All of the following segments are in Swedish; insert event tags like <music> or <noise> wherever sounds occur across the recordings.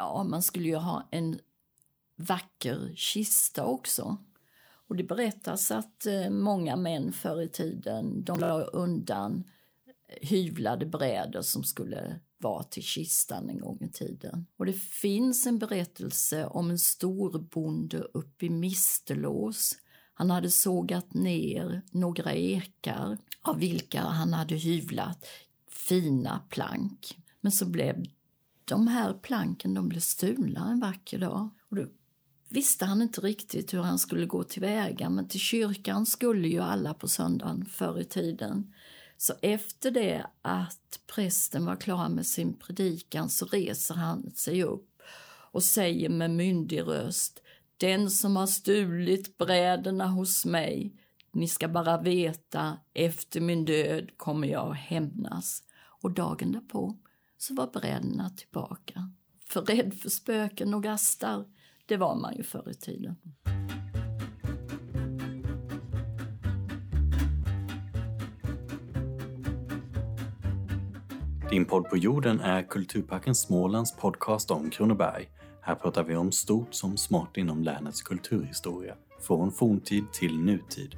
Ja, man skulle ju ha en vacker kista också. Och det berättas att eh, många män förr i tiden de la undan eh, hyvlade brädor som skulle vara till kistan en gång i tiden. Och det finns en berättelse om en storbonde uppe i Mistelås. Han hade sågat ner några ekar av vilka han hade hyvlat fina plank. Men så blev de här planken de blev stulna en vacker dag. Och då visste han inte riktigt hur han skulle gå tillväga men till kyrkan skulle ju alla på söndagen förr i tiden. Så efter det att prästen var klar med sin predikan så reser han sig upp och säger med myndig röst Den som har stulit bräderna hos mig, ni ska bara veta, efter min död kommer jag att hämnas. Och dagen därpå så var bräderna tillbaka. För rädd för spöken och gastar, det var man ju förr i tiden. Din podd på jorden är Kulturparken Smålands podcast om Kronoberg. Här pratar vi om stort som smått inom länets kulturhistoria, från forntid till nutid.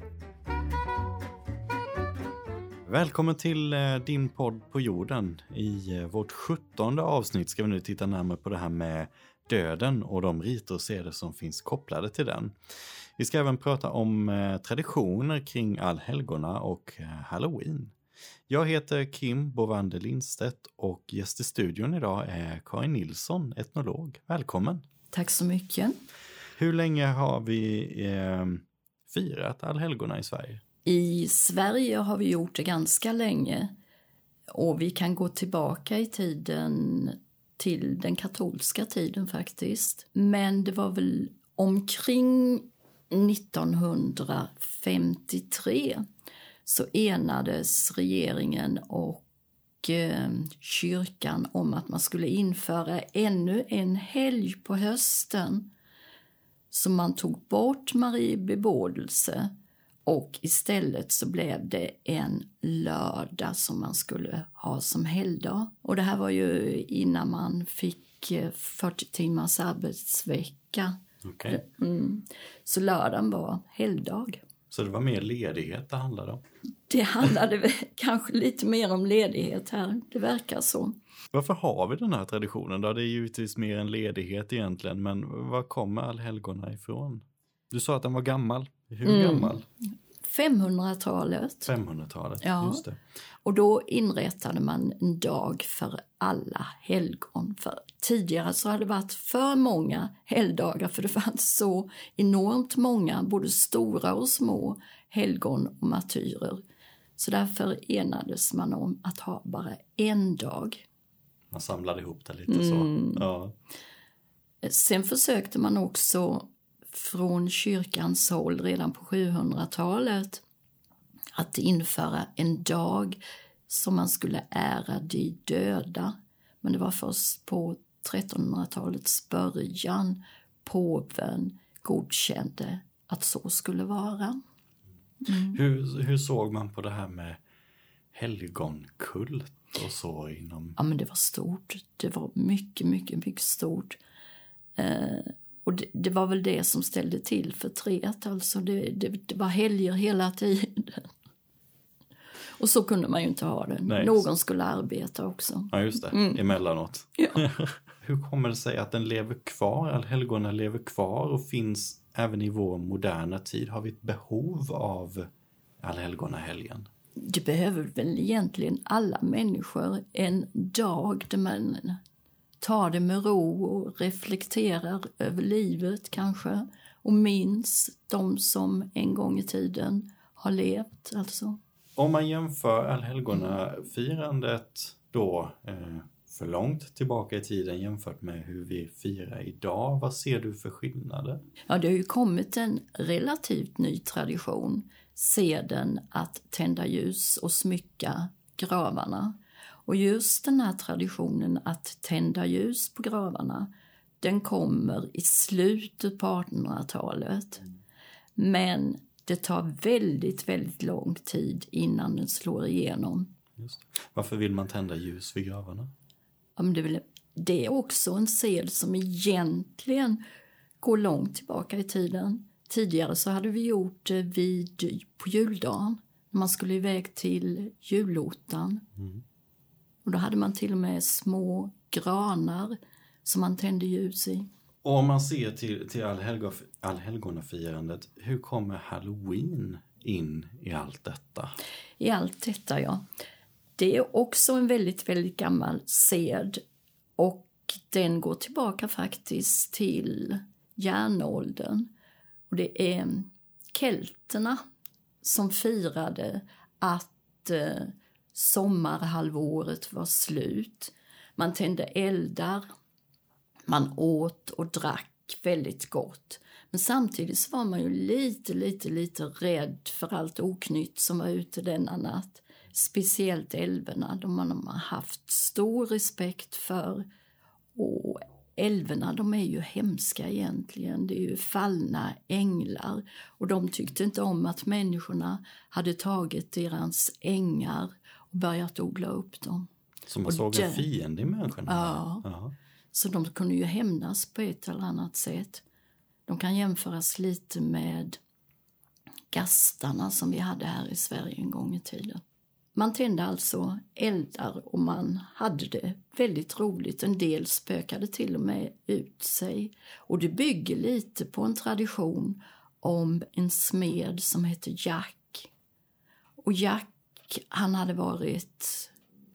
Välkommen till eh, din podd på jorden. I eh, vårt sjuttonde avsnitt ska vi nu titta närmare på det här med döden och de riter och seder som finns kopplade till den. Vi ska även prata om eh, traditioner kring allhelgona och halloween. Jag heter Kim Bovander Lindstedt och gäst i studion idag är Karin Nilsson, etnolog. Välkommen! Tack så mycket! Hur länge har vi eh, firat allhelgona i Sverige? I Sverige har vi gjort det ganska länge och vi kan gå tillbaka i tiden till den katolska tiden faktiskt. Men det var väl omkring 1953 så enades regeringen och eh, kyrkan om att man skulle införa ännu en helg på hösten. Så man tog bort Marie bebådelse och istället så blev det en lördag som man skulle ha som helgdag. Och det här var ju innan man fick 40 eh, timmars arbetsvecka. Okay. Mm. Så lördagen var helgdag. Så det var mer ledighet det handlade om? Det handlade <laughs> kanske lite mer om ledighet här, det verkar så. Varför har vi den här traditionen då? Det är givetvis mer än ledighet egentligen, men var kommer allhelgona ifrån? Du sa att den var gammal. Hur mm. gammal? 500-talet. 500-talet, ja. just det. Och då inrättade man en dag för alla helgon. För tidigare så hade det varit för många helgdagar för det fanns så enormt många, både stora och små, helgon och martyrer. Så därför enades man om att ha bara en dag. Man samlade ihop det lite så. Mm. Ja. Sen försökte man också från kyrkans håll redan på 700-talet att införa en dag som man skulle ära de döda. Men det var först på 1300-talets början påven godkände att så skulle vara. Mm. Hur, hur såg man på det här med helgonkult och så inom? Ja men det var stort. Det var mycket, mycket, mycket stort. Eh, och det, det, var väl det som ställde till för tret, alltså det, det, det var helger hela tiden. Och så kunde man ju inte ha det. Nej. Någon skulle arbeta också. Ja, just det. Mm. Emellanåt. Ja. <laughs> Hur kommer det sig att den lever kvar, allhelgona lever kvar och finns även i vår moderna tid? Har vi ett behov av allhelgonahelgen? Det behöver väl egentligen alla människor en dag där man tar det med ro och reflekterar över livet kanske och minns de som en gång i tiden har levt alltså. Om man jämför allhelgonafirandet då eh, för långt tillbaka i tiden jämfört med hur vi firar idag, vad ser du för skillnader? Ja, det har ju kommit en relativt ny tradition, seden att tända ljus och smycka gravarna. Och just den här traditionen att tända ljus på gravarna, den kommer i slutet på 1800-talet. Men det tar väldigt, väldigt lång tid innan den slår igenom. Varför vill man tända ljus vid gravarna? Ja, det är väl det är också en sed som egentligen går långt tillbaka i tiden. Tidigare så hade vi gjort det vid, på juldagen, när man skulle iväg till julottan. Mm. Och då hade man till och med små granar som man tände ljus i. Och om man ser till, till allhelg- allhelgonafirandet, hur kommer halloween in i allt detta? I allt detta, ja. Det är också en väldigt, väldigt gammal sed och den går tillbaka faktiskt till järnåldern. Och det är kelterna som firade att eh, sommarhalvåret var slut. Man tände eldar, man åt och drack väldigt gott. Men samtidigt så var man ju lite, lite, lite rädd för allt oknytt som var ute denna natt. Speciellt älvorna, de man har haft stor respekt för. Och älvorna, de är ju hemska egentligen. Det är ju fallna änglar. Och de tyckte inte om att människorna hade tagit deras ängar börjat odla upp dem. Så man Och såg en fiende i människorna? Ja. Ja. Så de kunde ju hämnas på ett eller annat sätt. De kan jämföras lite med gastarna som vi hade här i Sverige en gång i tiden. Man tände alltså eldar och man hade det väldigt roligt. En del spökade till och med ut sig. Och det bygger lite på en tradition om en smed som hette Jack. Och Jack, han hade varit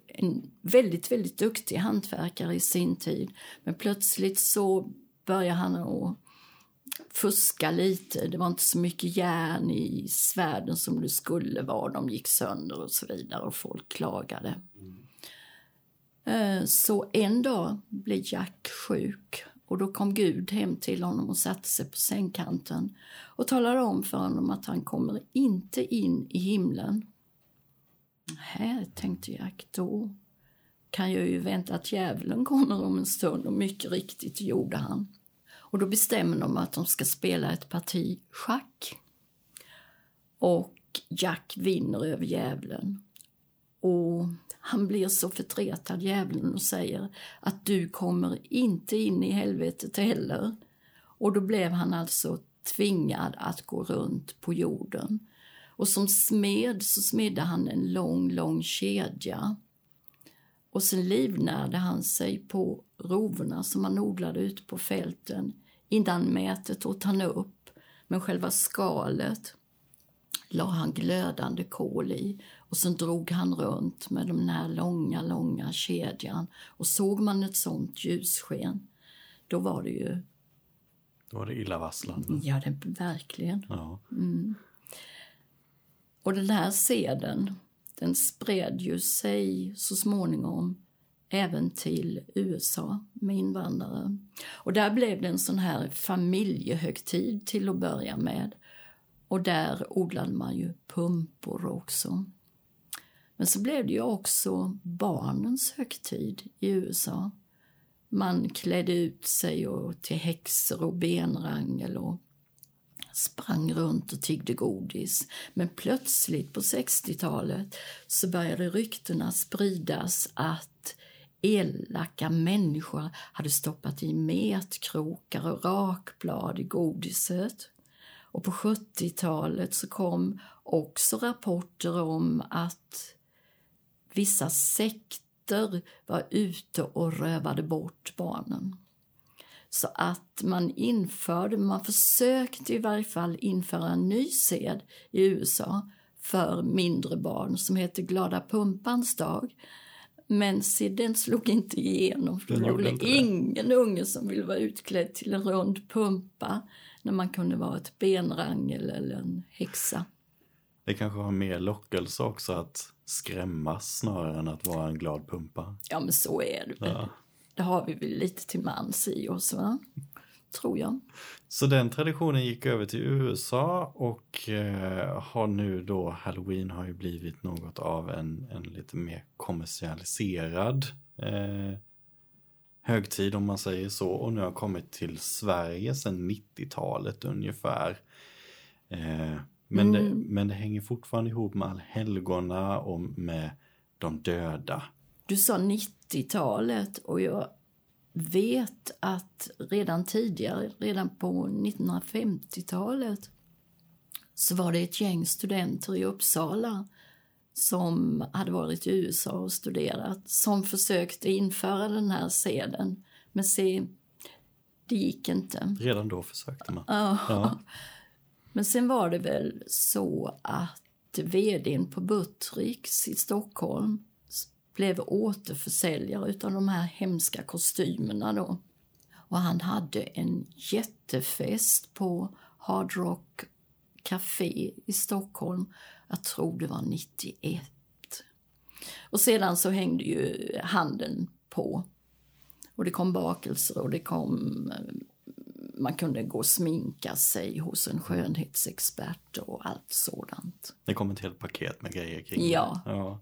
en väldigt, väldigt duktig hantverkare i sin tid. Men plötsligt så började han att fuska lite. Det var inte så mycket järn i svärden som det skulle vara. De gick sönder och så vidare och folk klagade. Eh, så en dag blev Jack sjuk och då kom Gud hem till honom och satte sig på sängkanten och talade om för honom att han kommer inte in i himlen. Här tänkte Jack, då kan jag ju vänta att djävulen kommer om en stund och mycket riktigt gjorde han. Och då bestämmer de att de ska spela ett parti schack. Och Jack vinner över djävulen. Och han blir så förtretad, djävulen, och säger att du kommer inte in i helvetet heller. Och då blev han alltså tvingad att gå runt på jorden. Och som smed så smedde han en lång, lång kedja. Och sen livnärde han sig på rovorna som han odlade ute på fälten. Innan mätet åt han upp, men själva skalet la han glödande kol i och sen drog han runt med den här långa, långa kedjan. Och såg man ett sånt ljussken, då var det ju, Då var det illavarslande. ja det verkligen. Ja. Och den här seden, den spred ju sig så småningom även till USA med invandrare. Och där blev det en sån här familjehögtid till att börja med. Och där odlade man ju pumpor också. Men så blev det ju också barnens högtid i USA. Man klädde ut sig och till häxor och benrangel och sprang runt och tiggde godis. Men plötsligt på 60-talet så började ryktena spridas att elaka människor hade stoppat i metkrokar och rakblad i godiset. Och på 70-talet så kom också rapporter om att vissa sekter var ute och rövade bort barnen. Så att man införde, man försökte i varje fall införa en ny sed i USA för mindre barn som heter Glada pumpans dag. Men se, den slog inte igenom för det var väl det. ingen unge som ville vara utklädd till en rund pumpa när man kunde vara ett benrangel eller en häxa. Det kanske har mer lockelse också att skrämmas snarare än att vara en glad pumpa. Ja, men så är det. Ja. Det har vi väl lite till mans i oss, va? Tror jag. Så den traditionen gick över till USA och eh, har nu då, halloween har ju blivit något av en, en lite mer kommersialiserad eh, högtid om man säger så och nu har kommit till Sverige sedan 90-talet ungefär. Eh, men, det, men det hänger fortfarande ihop med allhelgona och med de döda. Du sa 90-talet och jag vet att redan tidigare, redan på 1950-talet så var det ett gäng studenter i Uppsala som hade varit i USA och studerat som försökte införa den här seden. Men se, det gick inte. Redan då försökte man. Ja. Ja. <laughs> Men sen var det väl så att vdn på Buttricks i Stockholm blev återförsäljare utav de här hemska kostymerna då. Och han hade en jättefest på Hard Rock Café i Stockholm. Jag tror det var 91. Och sedan så hängde ju handeln på. Och det kom bakelser och det kom... eh, Man kunde gå och sminka sig hos en skönhetsexpert och allt sådant. Det kom ett helt paket med grejer kring Ja. det. ja.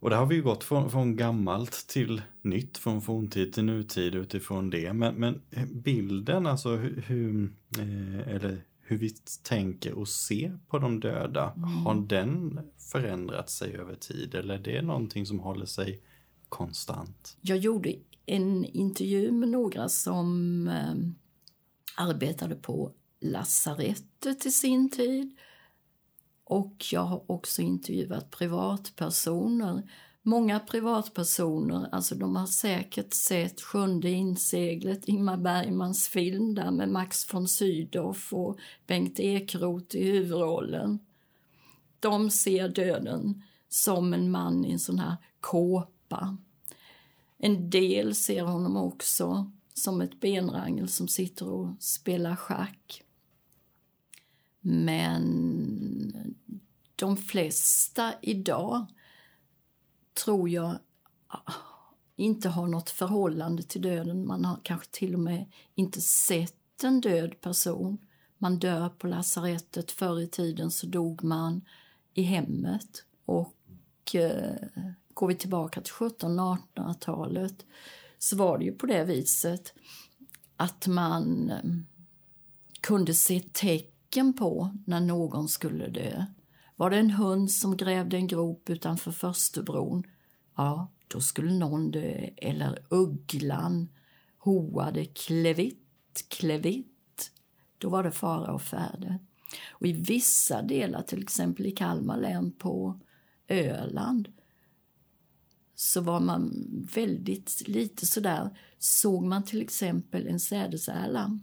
Och det har vi ju gått från, från gammalt till nytt, från forntid till nutid utifrån det. Men, men bilden, alltså hur, hur, eh, eller hur vi tänker och ser på de döda, har den förändrat sig över tid? Eller är det någonting som håller sig konstant? Jag gjorde en intervju med några som eh, arbetade på lasarettet i sin tid. Och jag har också intervjuat privatpersoner. Många privatpersoner, alltså de har säkert sett Sjunde inseglet, Ingmar Bergmans film där med Max von Sydow och Bengt Ekeroth i huvudrollen. De ser döden som en man i en sån här kåpa. En del ser honom också som ett benrangel som sitter och spelar schack. Men de flesta idag tror jag inte har något förhållande till döden. Man har kanske till och med inte sett en död person. Man dör på lasarettet. Förr i tiden så dog man i hemmet. Och eh, går vi tillbaka till 1700-1800-talet så var det ju på det viset att man eh, kunde se tecken på när någon skulle dö. Var det en hund som grävde en grop utanför Förstubron, ja, då skulle någon dö. Eller ugglan hoade klevitt, klevitt, då var det fara och färde. Och i vissa delar, till exempel i Kalmar län på Öland, så var man väldigt lite sådär. Såg man till exempel en sädesärla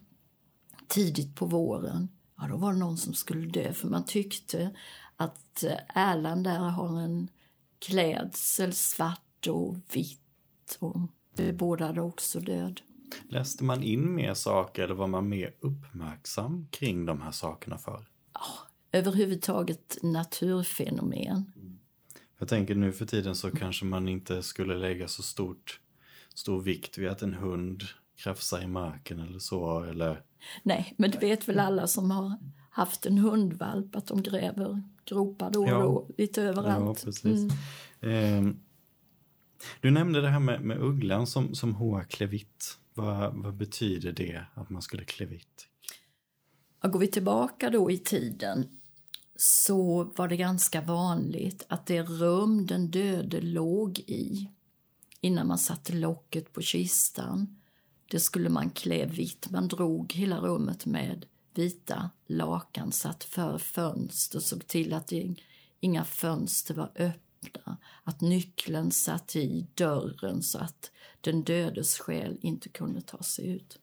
tidigt på våren, ja då var det någon som skulle dö för man tyckte att eh, ärlan där har en klädsel svart och vitt och bebådade också död. Läste man in mer saker eller var man mer uppmärksam kring de här sakerna för? Överhuvudtaget naturfenomen. Jag tänker nu för tiden så kanske man inte skulle lägga så stort, stor vikt vid att en hund krafsar i marken eller så. Eller, Nej, men det vet väl alla som har haft en hundvalp att de gräver gropar då och Ja. då lite ja, överallt. precis. Ehm, du nämnde det här med, med ugglan som, som hoa klevitt. Vad, vad betyder det att man skulle klevitt? Ja, Går vi tillbaka då i tiden så var det ganska vanligt att det rum den döde låg i innan man satte locket på kistan, det skulle man klä vitt. Man drog hela rummet med vita lakan, satt för fönster, såg till att inga fönster var öppna, att nyckeln satt i dörren så att den dödes själ inte kunde ta sig ut.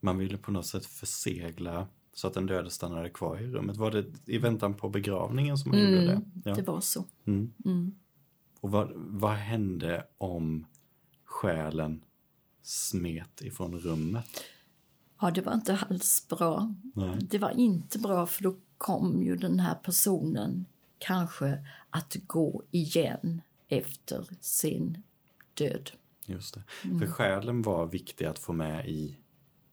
Man ville på något sätt försegla så att den döde stannade kvar i rummet. Var det i väntan på begravningen som man gjorde det? Ja. Det var så. Mm. Mm. Och vad, vad hände om själen smet ifrån rummet? Ja, det var inte alls bra. Nej. Det var inte bra för då kom ju den här personen kanske att gå igen efter sin död. Just det. För själen var viktig att få med i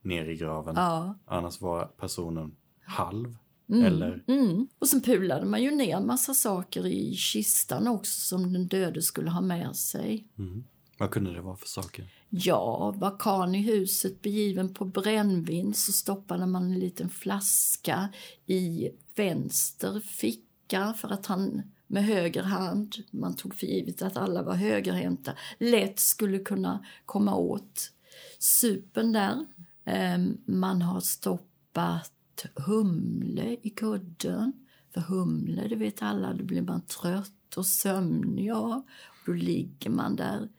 ner i graven. Ja. Annars var personen halv. Mm. Eller Mm. Och sen pulade man ju ner massa saker i kistan också som den döde skulle ha med sig. mm, vad kunde det vara för saker? Ja, var karln i huset begiven på brännvin så stoppade man en liten flaska i vänster ficka för att han med höger hand, man tog för givet att alla var högerhänta, lätt skulle kunna komma åt supen där. Ehm, man har stoppat humle i kudden. För humle, det vet alla, då blir man trött och sömnig av. Då ligger man där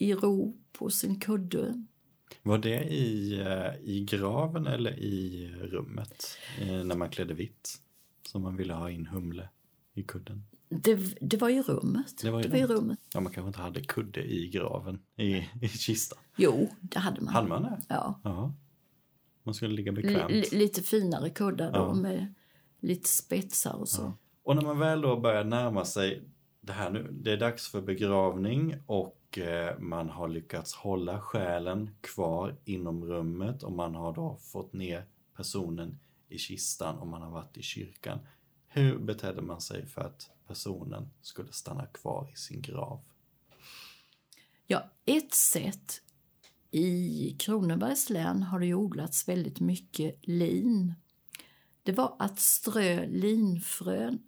i ro på sin kudde. Var det i, eh, i graven eller i rummet eh, när man klädde vitt? Som man ville ha in humle i kudden? Det, det var i rummet. Det var i det var i rummet. Ja, man kanske inte hade kudde i graven, i, i kistan. Jo, det hade man. Hade man det? Ja. Ja. Man skulle ligga bekvämt. l- lite finare kuddar då Ja. med lite spetsar och så. Och när man väl då börjar närma sig det här nu, det är dags för begravning och och eh, man har lyckats hålla själen kvar inom rummet och man har då fått ner personen i kistan och man har varit i kyrkan. Hur betedde man sig för att personen skulle stanna kvar i sin grav? Ja, ett sätt i Kronobergs län har det odlats väldigt mycket lin. Det var att strö linfrön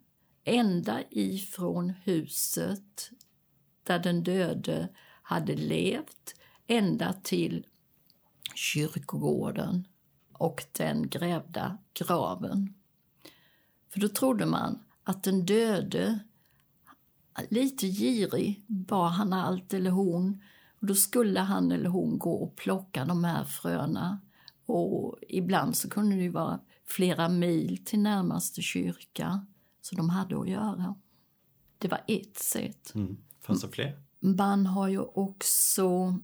ända ifrån huset där den döde hade levt ända till kyrkogården och den grävda graven. För då trodde man att den döde lite girig var han allt eller hon. Och då skulle han eller hon gå och plocka de här fröna. Och ibland så kunde det vara flera mil till närmaste kyrka. Så de hade att göra. Det var ett sätt. Mm. Fanns det fler? Man har ju också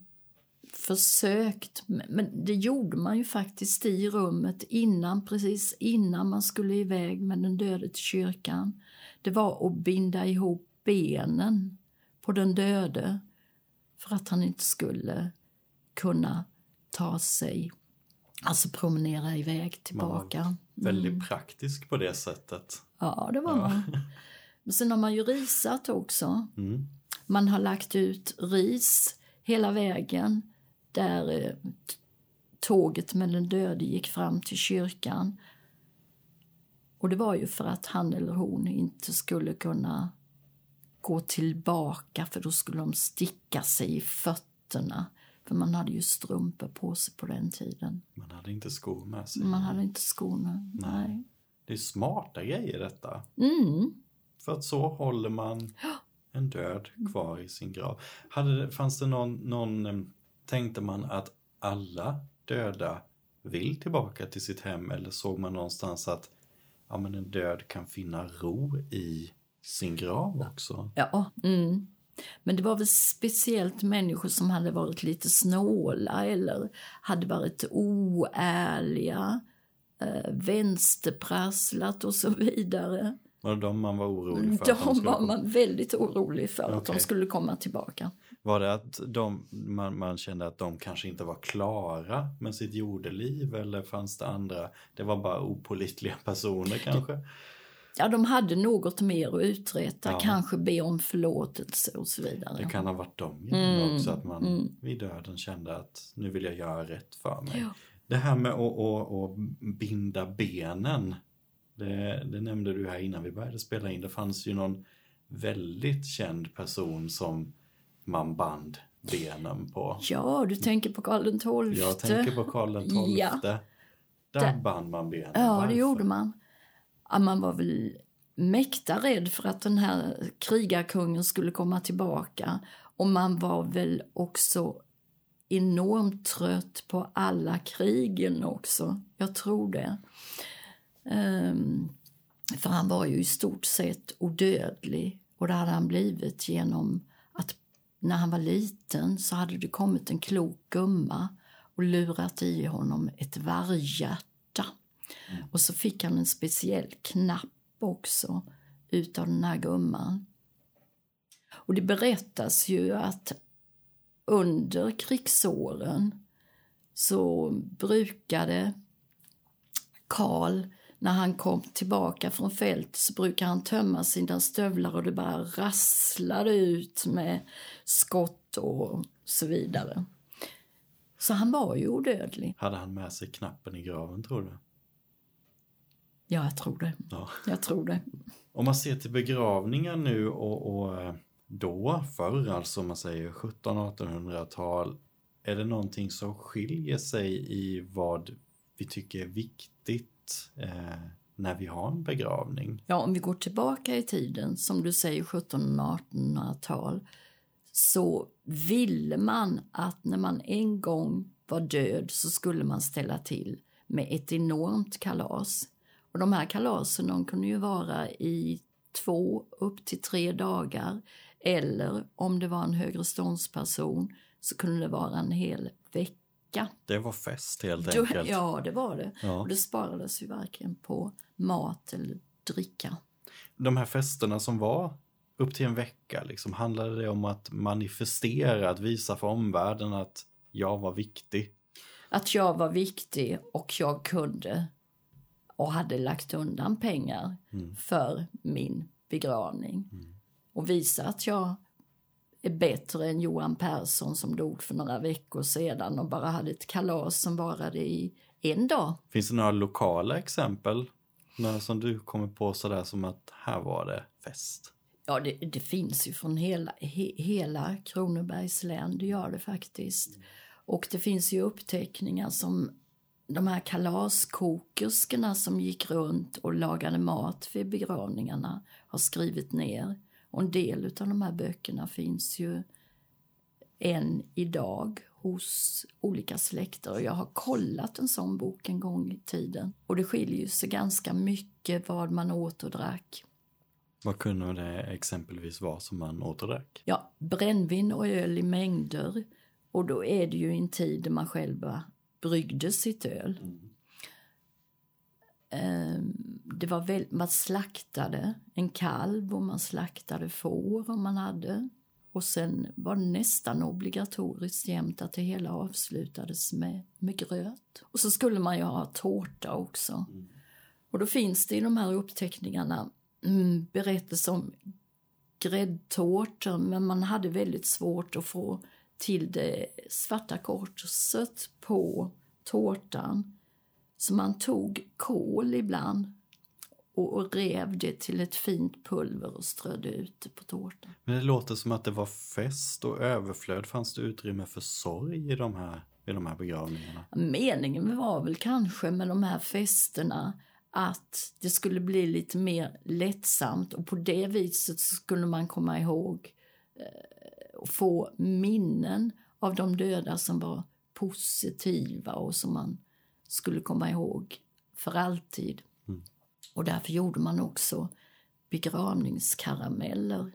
försökt, men det gjorde man ju faktiskt i rummet innan, precis innan man skulle iväg med den döde till kyrkan. Det var att binda ihop benen på den döde för att han inte skulle kunna ta sig, alltså promenera iväg tillbaka. Väldigt praktisk på det sättet. Ja, det var man. Men sen har man ju risat också. Mm. Man har lagt ut ris hela vägen där eh, tåget med den döde gick fram till kyrkan. Och det var ju för att han eller hon inte skulle kunna gå tillbaka för då skulle de sticka sig i fötterna. För man hade ju strumpor på sig på den tiden. Man hade inte skor med sig. Man hade inte skorna. Nej. Det är smarta grejer detta. Mm. För att så håller man en död kvar i sin grav. Hade det, fanns det någon, någon, ehm, tänkte man att alla döda vill tillbaka till sitt hem eller såg man någonstans att ja, men en död kan finna ro i sin grav också? Ja. Mm. Men det var väl speciellt människor som hade varit lite snåla eller hade varit oärliga, eh, vänsterprasslat och så vidare. Var det de man var orolig för? att de var man väldigt orolig för att Okej. de skulle komma tillbaka. Var det att de, man, man kände att de kanske inte var klara med sitt jordeliv eller fanns det andra? Det var bara opolitliga <laughs> personer kanske? Ja, de hade något mer att uträtta, Ja. kanske be om förlåtelse och så vidare. Det kan ha varit de Mm, också, att man mm. vid döden kände att nu vill jag göra rätt för mig. Ja. Det här med att, att, att binda benen, det, det nämnde du här innan vi började spela in. Det fanns ju någon väldigt känd person som man band benen på. Ja, du tänker på Karl XII. Jag tänker på Karl XII. Ja. Där Där- band man benen. Ja, Varför? det gjorde man. Ja, man var väl mäkta rädd för att den här krigarkungen skulle komma tillbaka. Och man var väl också enormt trött på alla krigen också. Jag tror det. Ehm, för han var ju i stort sett odödlig. Och det hade han blivit genom att när han var liten så hade det kommit en klok gumma och lurat i honom ett varghjärta. Och så fick han en speciell knapp också utav den här gumman. Och det berättas ju att under krigsåren så brukade Karl, när han kom tillbaka från fält så brukade han tömma sina stövlar och det bara rasslade ut med skott och så vidare. Så han var ju odödlig. Hade han med sig knappen i graven tror du? Ja, jag tror det. Ja. Jag tror det. Om man ser till begravningar nu och, och eh, då, förr alltså, man säger 1700-1800-tal, är det någonting som skiljer sig i vad vi tycker är viktigt eh, när vi har en begravning? Ja, om vi går tillbaka i tiden, som du säger 1700 och 1800-tal, så ville man att när man en gång var död så skulle man ställa till med ett enormt kalas. Och de här kalasen de kunde ju vara i två upp till tre dagar eller om det var en högre ståndsperson så kunde det vara en hel vecka. Det var fest helt Då- enkelt. Ja, det var det. Ja. Och det sparades ju varken på mat eller dricka. De här festerna som var upp till en vecka, liksom, handlade det om att manifestera, att visa för omvärlden att jag var viktig? Att jag var viktig och jag kunde och hade lagt undan pengar för min begravning. Och visa att jag är bättre än Johan Persson som dog för några veckor sedan och bara hade ett kalas som varade i en dag. Finns det några lokala exempel? Några som du kommer på sådär som att här var det fest? Ja, det, det finns ju från hela, he, hela Kronobergs län, det gör det faktiskt. Och det finns ju uppteckningar som de här kalaskokerskorna som gick runt och lagade mat vid begravningarna har skrivit ner. Och en del av de här böckerna finns ju än idag hos olika släkter. Och jag har kollat en sån bok en gång i tiden. Och det skiljer ju sig ganska mycket vad man åt och drack. Vad kunde det exempelvis vara som man återdrack? Ja, brännvin och öl i mängder. Och då är det ju en tid där man själva bryggde sitt öl. Ehm, Det var väl, man slaktade en kalv och man slaktade får om man hade. Och sen var det nästan obligatoriskt jämt att det hela avslutades med, med gröt. Och så skulle man ju ha tårta också. Och då finns det i de här uppteckningarna mm, berättelser om gräddtårtor men man hade väldigt svårt att få till det svarta korset på tårtan. Så man tog kol ibland och, rev det till ett fint pulver och strödde ut det på tårtan. Men det låter som att det var fest och överflöd. Fanns det utrymme för sorg i de här, i de här begravningarna? Meningen var väl kanske med de här festerna att det skulle bli lite mer lättsamt och på det viset skulle man komma ihåg eh, och få minnen av de döda som var positiva och som man skulle komma ihåg för alltid. Och därför gjorde man också begravningskarameller.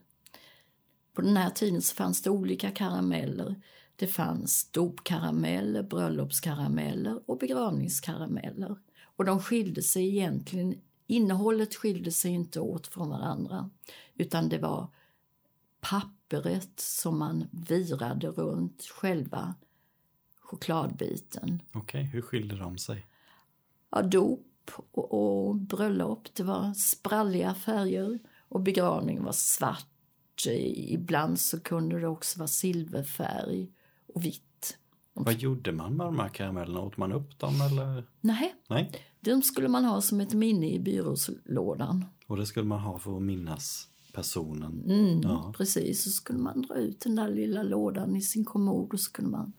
På den här tiden fanns det olika karameller. Det fanns dopkarameller, bröllopskarameller och begravningskarameller. Och de skilde sig egentligen, innehållet skilde sig inte åt från varandra. Utan det var pappret som man virade runt själva chokladbiten. Okej, hur skilde de sig? Ja, dop och, och bröllop, det var spralliga färger och begravning var svart. Ibland så kunde det också vara silverfärg och vitt. Vad gjorde man med de här karamellerna? Åt man upp dem eller? Nej, Nej. de skulle man ha som ett minne i byrålådan. Och det skulle man ha för att minnas personen? Mm, Ja. Precis, så skulle man dra ut den där lilla lådan i sin kommod och så kunde man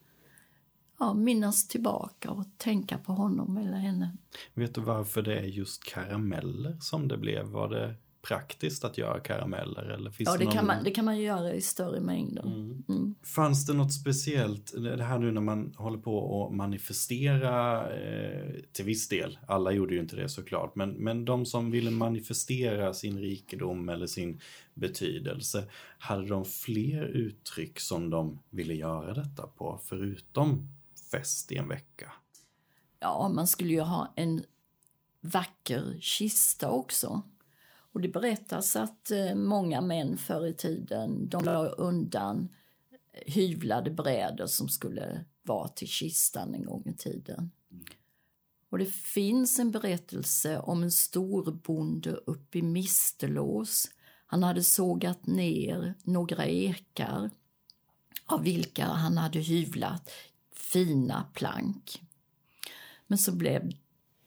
ja, minnas tillbaka och tänka på honom eller henne. Vet du varför det är just karameller som det blev? Var det praktiskt att göra karameller? Eller finns Ja, det någon... kan, man, det kan man ju göra i större mängder. Mm. Fanns det något speciellt, det här nu när man håller på att manifestera eh, till viss del, alla gjorde ju inte det såklart, men, men de som ville manifestera sin rikedom eller sin betydelse, hade de fler uttryck som de ville göra detta på, förutom fest i en vecka? Ja, man skulle ju ha en vacker kista också. Och det berättas att eh, många män förr i tiden, de la undan hyvlade brädor som skulle vara till kistan en gång i tiden. Och det finns en berättelse om en storbonde uppe i Mistelås. Han hade sågat ner några ekar av vilka han hade hyvlat fina plank. Men så blev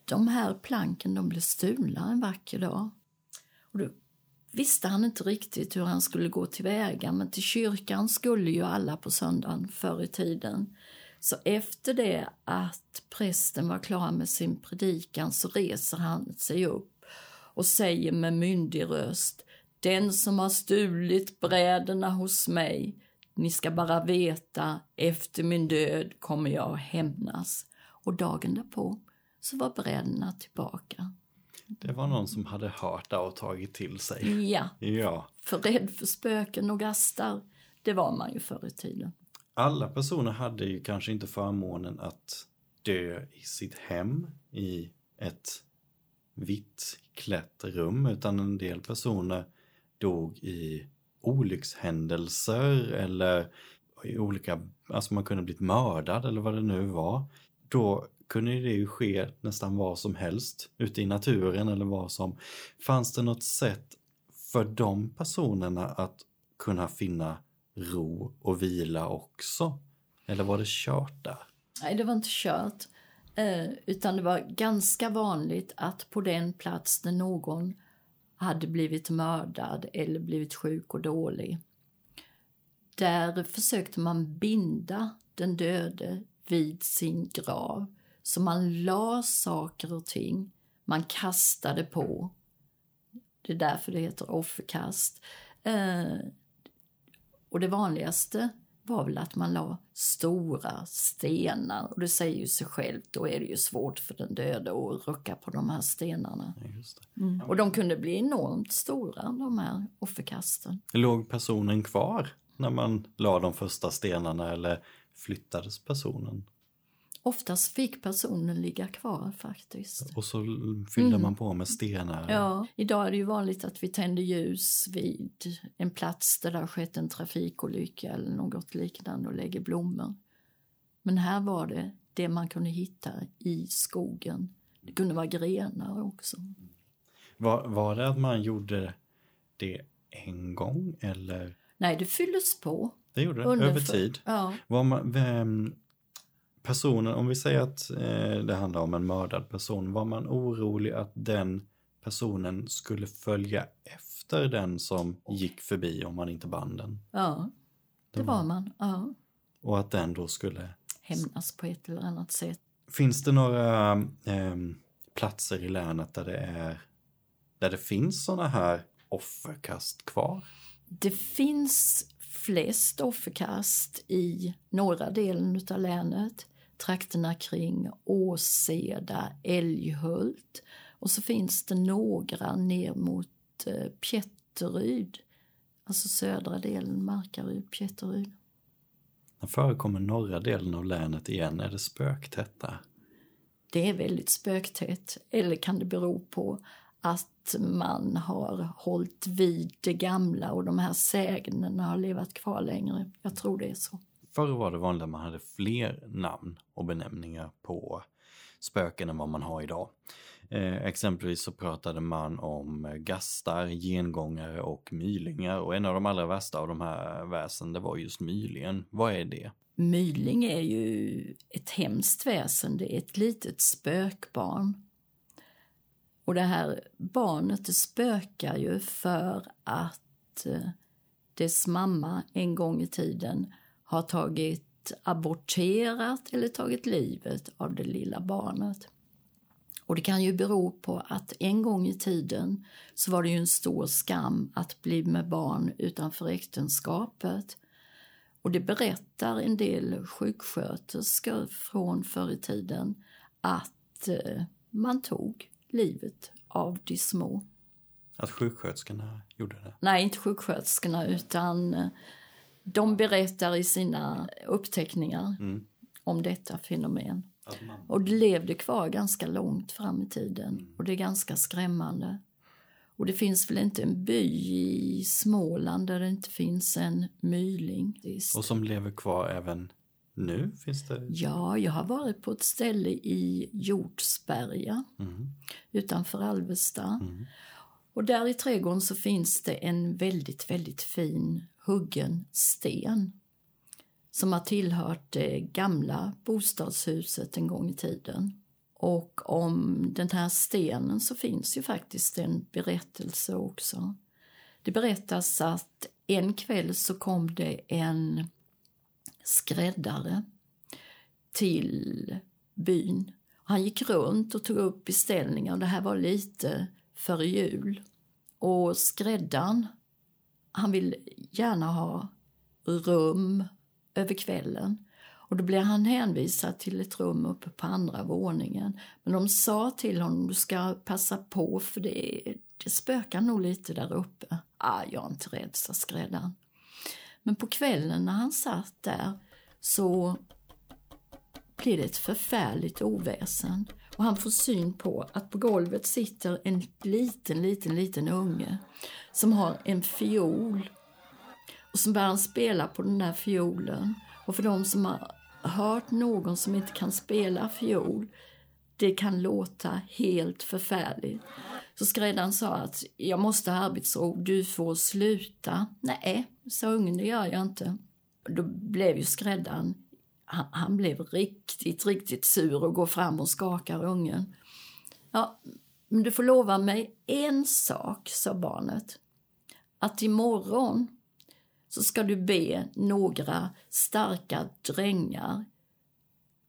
de här planken de blev stulna en vacker dag. Och då visste han inte riktigt hur han skulle gå tillväga men till kyrkan skulle ju alla på söndagen förr i tiden. Så efter det att prästen var klar med sin predikan så reser han sig upp och säger med myndig röst Den som har stulit bräderna hos mig, ni ska bara veta, efter min död kommer jag att hämnas. Och dagen därpå så var bräderna tillbaka. Det var någon som hade hört det och tagit till sig. Ja, Ja. för rädd för spöken och gastar, det var man ju förr i tiden. Alla personer hade ju kanske inte förmånen att dö i sitt hem i ett vitt klätt rum utan en del personer dog i olyckshändelser eller i olika, alltså man kunde blivit mördad eller vad det nu var. Då kunde det ju ske nästan vad som helst ute i naturen eller vad som. Fanns det något sätt för de personerna att kunna finna ro och vila också? Eller var det kört där? Nej, det var inte kört. Eh, utan det var ganska vanligt att på den plats där någon hade blivit mördad eller blivit sjuk och dålig. Där försökte man binda den döde vid sin grav. Så man la saker och ting, man kastade på. Det är därför det heter offerkast. Eh, och det vanligaste var väl att man la stora stenar. Och det säger ju sig självt, då är det ju svårt för den döde att rucka på de här stenarna. Det. Och de kunde bli enormt stora, de här offerkasten. Låg personen kvar när man la de första stenarna eller flyttades personen? Oftast fick personen ligga kvar faktiskt. Och så fyllde man på med stenar. Ja, idag är det ju vanligt att vi tänder ljus vid en plats där det har skett en trafikolycka eller något liknande och lägger blommor. Men här var det det man kunde hitta i skogen. Det kunde vara grenar också. Var, var det att man gjorde det en gång eller? Nej, det fylldes på. Det gjorde det över tid. Ja, Var man, vem, personen, om vi säger att eh, det handlar om en mördad person, var man orolig att den personen skulle följa efter den som gick förbi om man inte band den? ja det var man. Ja. Och att den då skulle... Hämnas på ett eller annat sätt. Finns det några eh, platser i länet där det är där det finns sådana här offerkast kvar? Det finns flest offerkast i norra delen av länet. Trakterna kring Åseda, Älghult. Och så finns det några ner mot eh, Pjätteryd. Alltså södra delen, Markaryd, Pjätteryd. När förekommer norra delen av länet igen? Är det spöktätt där? Det är väldigt spöktätt. Eller kan det bero på att man har hållit vid det gamla och de här sägnerna har levat kvar längre. Jag tror det är så. Förr var det vanligt att man hade fler namn och benämningar på spöken än vad man har idag. Eh, exempelvis så pratade man om eh, gastar, gengångare och mylingar och en av de allra värsta av de här väsen det var just mylingen. Vad är det? Myling är ju ett hemskt väsen. Det är ett litet spökbarn. Och det här barnet det spökar ju för att eh, dess mamma en gång i tiden har tagit aborterat eller tagit livet av det lilla barnet. Och det kan ju bero på att en gång i tiden så var det ju en stor skam att bli med barn utanför äktenskapet. Och det berättar en del sjuksköterskor från förr i tiden att eh, man tog livet av de små. Att sjuksköterskorna gjorde det? Nej, inte sjuksköterskorna utan eh, de berättar i sina uppteckningar Mm. om detta fenomen. Man... Och det levde kvar ganska långt fram i tiden och det är ganska skrämmande. Och det finns väl inte en by i Småland där det inte finns en myling. Och som lever kvar även nu? Finns det? Ja, jag har varit på ett ställe i Hjortsberga Mm. utanför Alvesta. Mm. Och där i trädgården så finns det en väldigt, väldigt fin huggen sten som har tillhört det gamla bostadshuset en gång i tiden. Och om den här stenen så finns ju faktiskt en berättelse också. Det berättas att en kväll så kom det en skräddare till byn. Han gick runt och tog upp beställningar. Det här var lite före jul. Och skräddaren, han vill gärna ha rum över kvällen. Och då blev han hänvisad till ett rum uppe på andra våningen. Men de sa till honom, du ska passa på för det, det spökar nog lite där uppe. Ah, jag är inte rädd, sa skräddaren. Men på kvällen när han satt där så blir det ett förfärligt oväsen. Och han får syn på att på golvet sitter en liten, liten, liten unge som har en fiol. Och så börjar han spela på den där fiolen. Och för de som har hört någon som inte kan spela fiol, det kan låta helt förfärligt. Så skräddaren sa att jag måste ha arbetsro, du får sluta. Nej, sa ungen, det gör jag inte. Då blev ju skräddaren, han, han blev riktigt, riktigt sur och går fram och skakar ungen. Ja, men du får lova mig en sak, sa barnet. Att imorgon så ska du be några starka drängar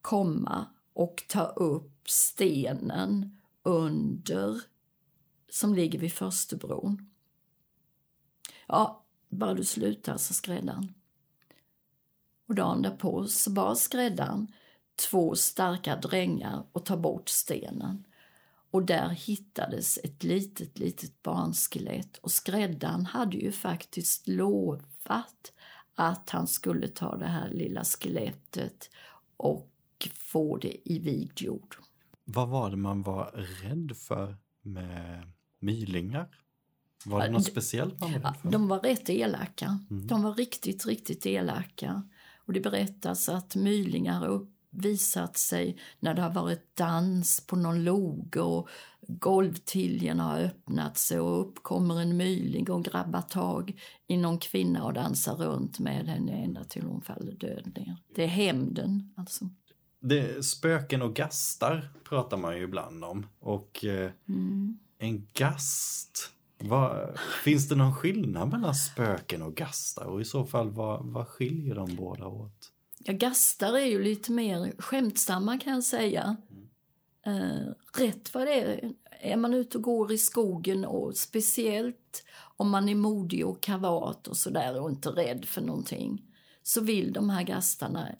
komma och ta upp stenen under som ligger vid Förstebron. Ja, bara du slutar, sa skräddaren. Och dagen därpå så bad skräddaren två starka drängar och ta bort stenen. Och där hittades ett litet, litet barnskelett och skräddaren hade ju faktiskt lovat att han skulle ta det här lilla skelettet och få det i vigd jord. Vad var det man var rädd för med mylingar? Var det något speciellt man var för? De var rätt elaka. Mm. De var riktigt, riktigt elaka. Och det berättas att mylingar har visat sig när det har varit dans på någon loge och golvtiljen har öppnat sig och upp kommer en myling och grabbar tag i någon kvinna och dansar runt med henne ända till hon faller död ner. Det är hämnden alltså. Det, spöken och gastar pratar man ju ibland om. Och eh, mm en gast, vad, finns det någon skillnad mellan spöken och gastar? Och i så fall, vad, vad skiljer de båda åt? Ja, gastar är ju lite mer skämtsamma kan jag säga. Mm. Eh, rätt vad det är, är man ute och går i skogen och speciellt om man är modig och kavat och sådär och inte rädd för någonting så vill de här gastarna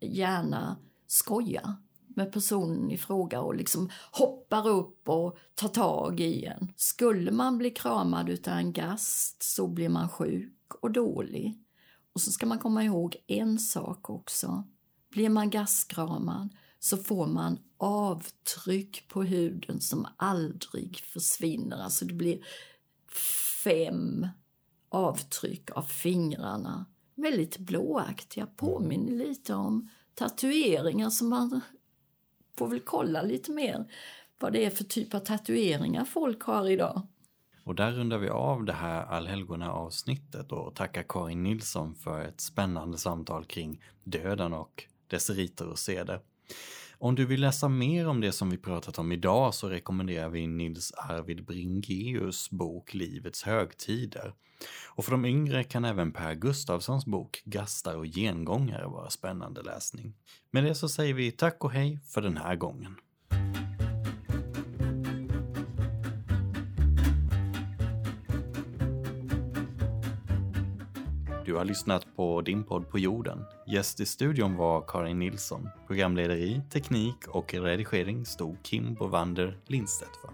gärna skoja med personen i fråga och liksom hoppar upp och tar tag i en. Skulle man bli kramad utav en gast så blir man sjuk och dålig. Och så ska man komma ihåg en sak också. Blir man gastkramad så får man avtryck på huden som aldrig försvinner. Alltså det blir fem avtryck av fingrarna. Väldigt blåaktiga, påminner lite om tatueringar som man får väl kolla lite mer vad det är för typ av tatueringar folk har idag. Och där rundar vi av det här allhelgona avsnittet och tackar Karin Nilsson för ett spännande samtal kring döden och dess riter och seder. Om du vill läsa mer om det som vi pratat om idag så rekommenderar vi Nils Arvid Bringeus bok Livets högtider. Och för de yngre kan även Per Gustavssons bok Gastar och gengångare vara spännande läsning. Med det så säger vi tack och hej för den här gången. Du har lyssnat på Din podd på jorden. Gäst i studion var Karin Nilsson. Programledare i teknik och redigering stod Kim Bovander Lindstedt för.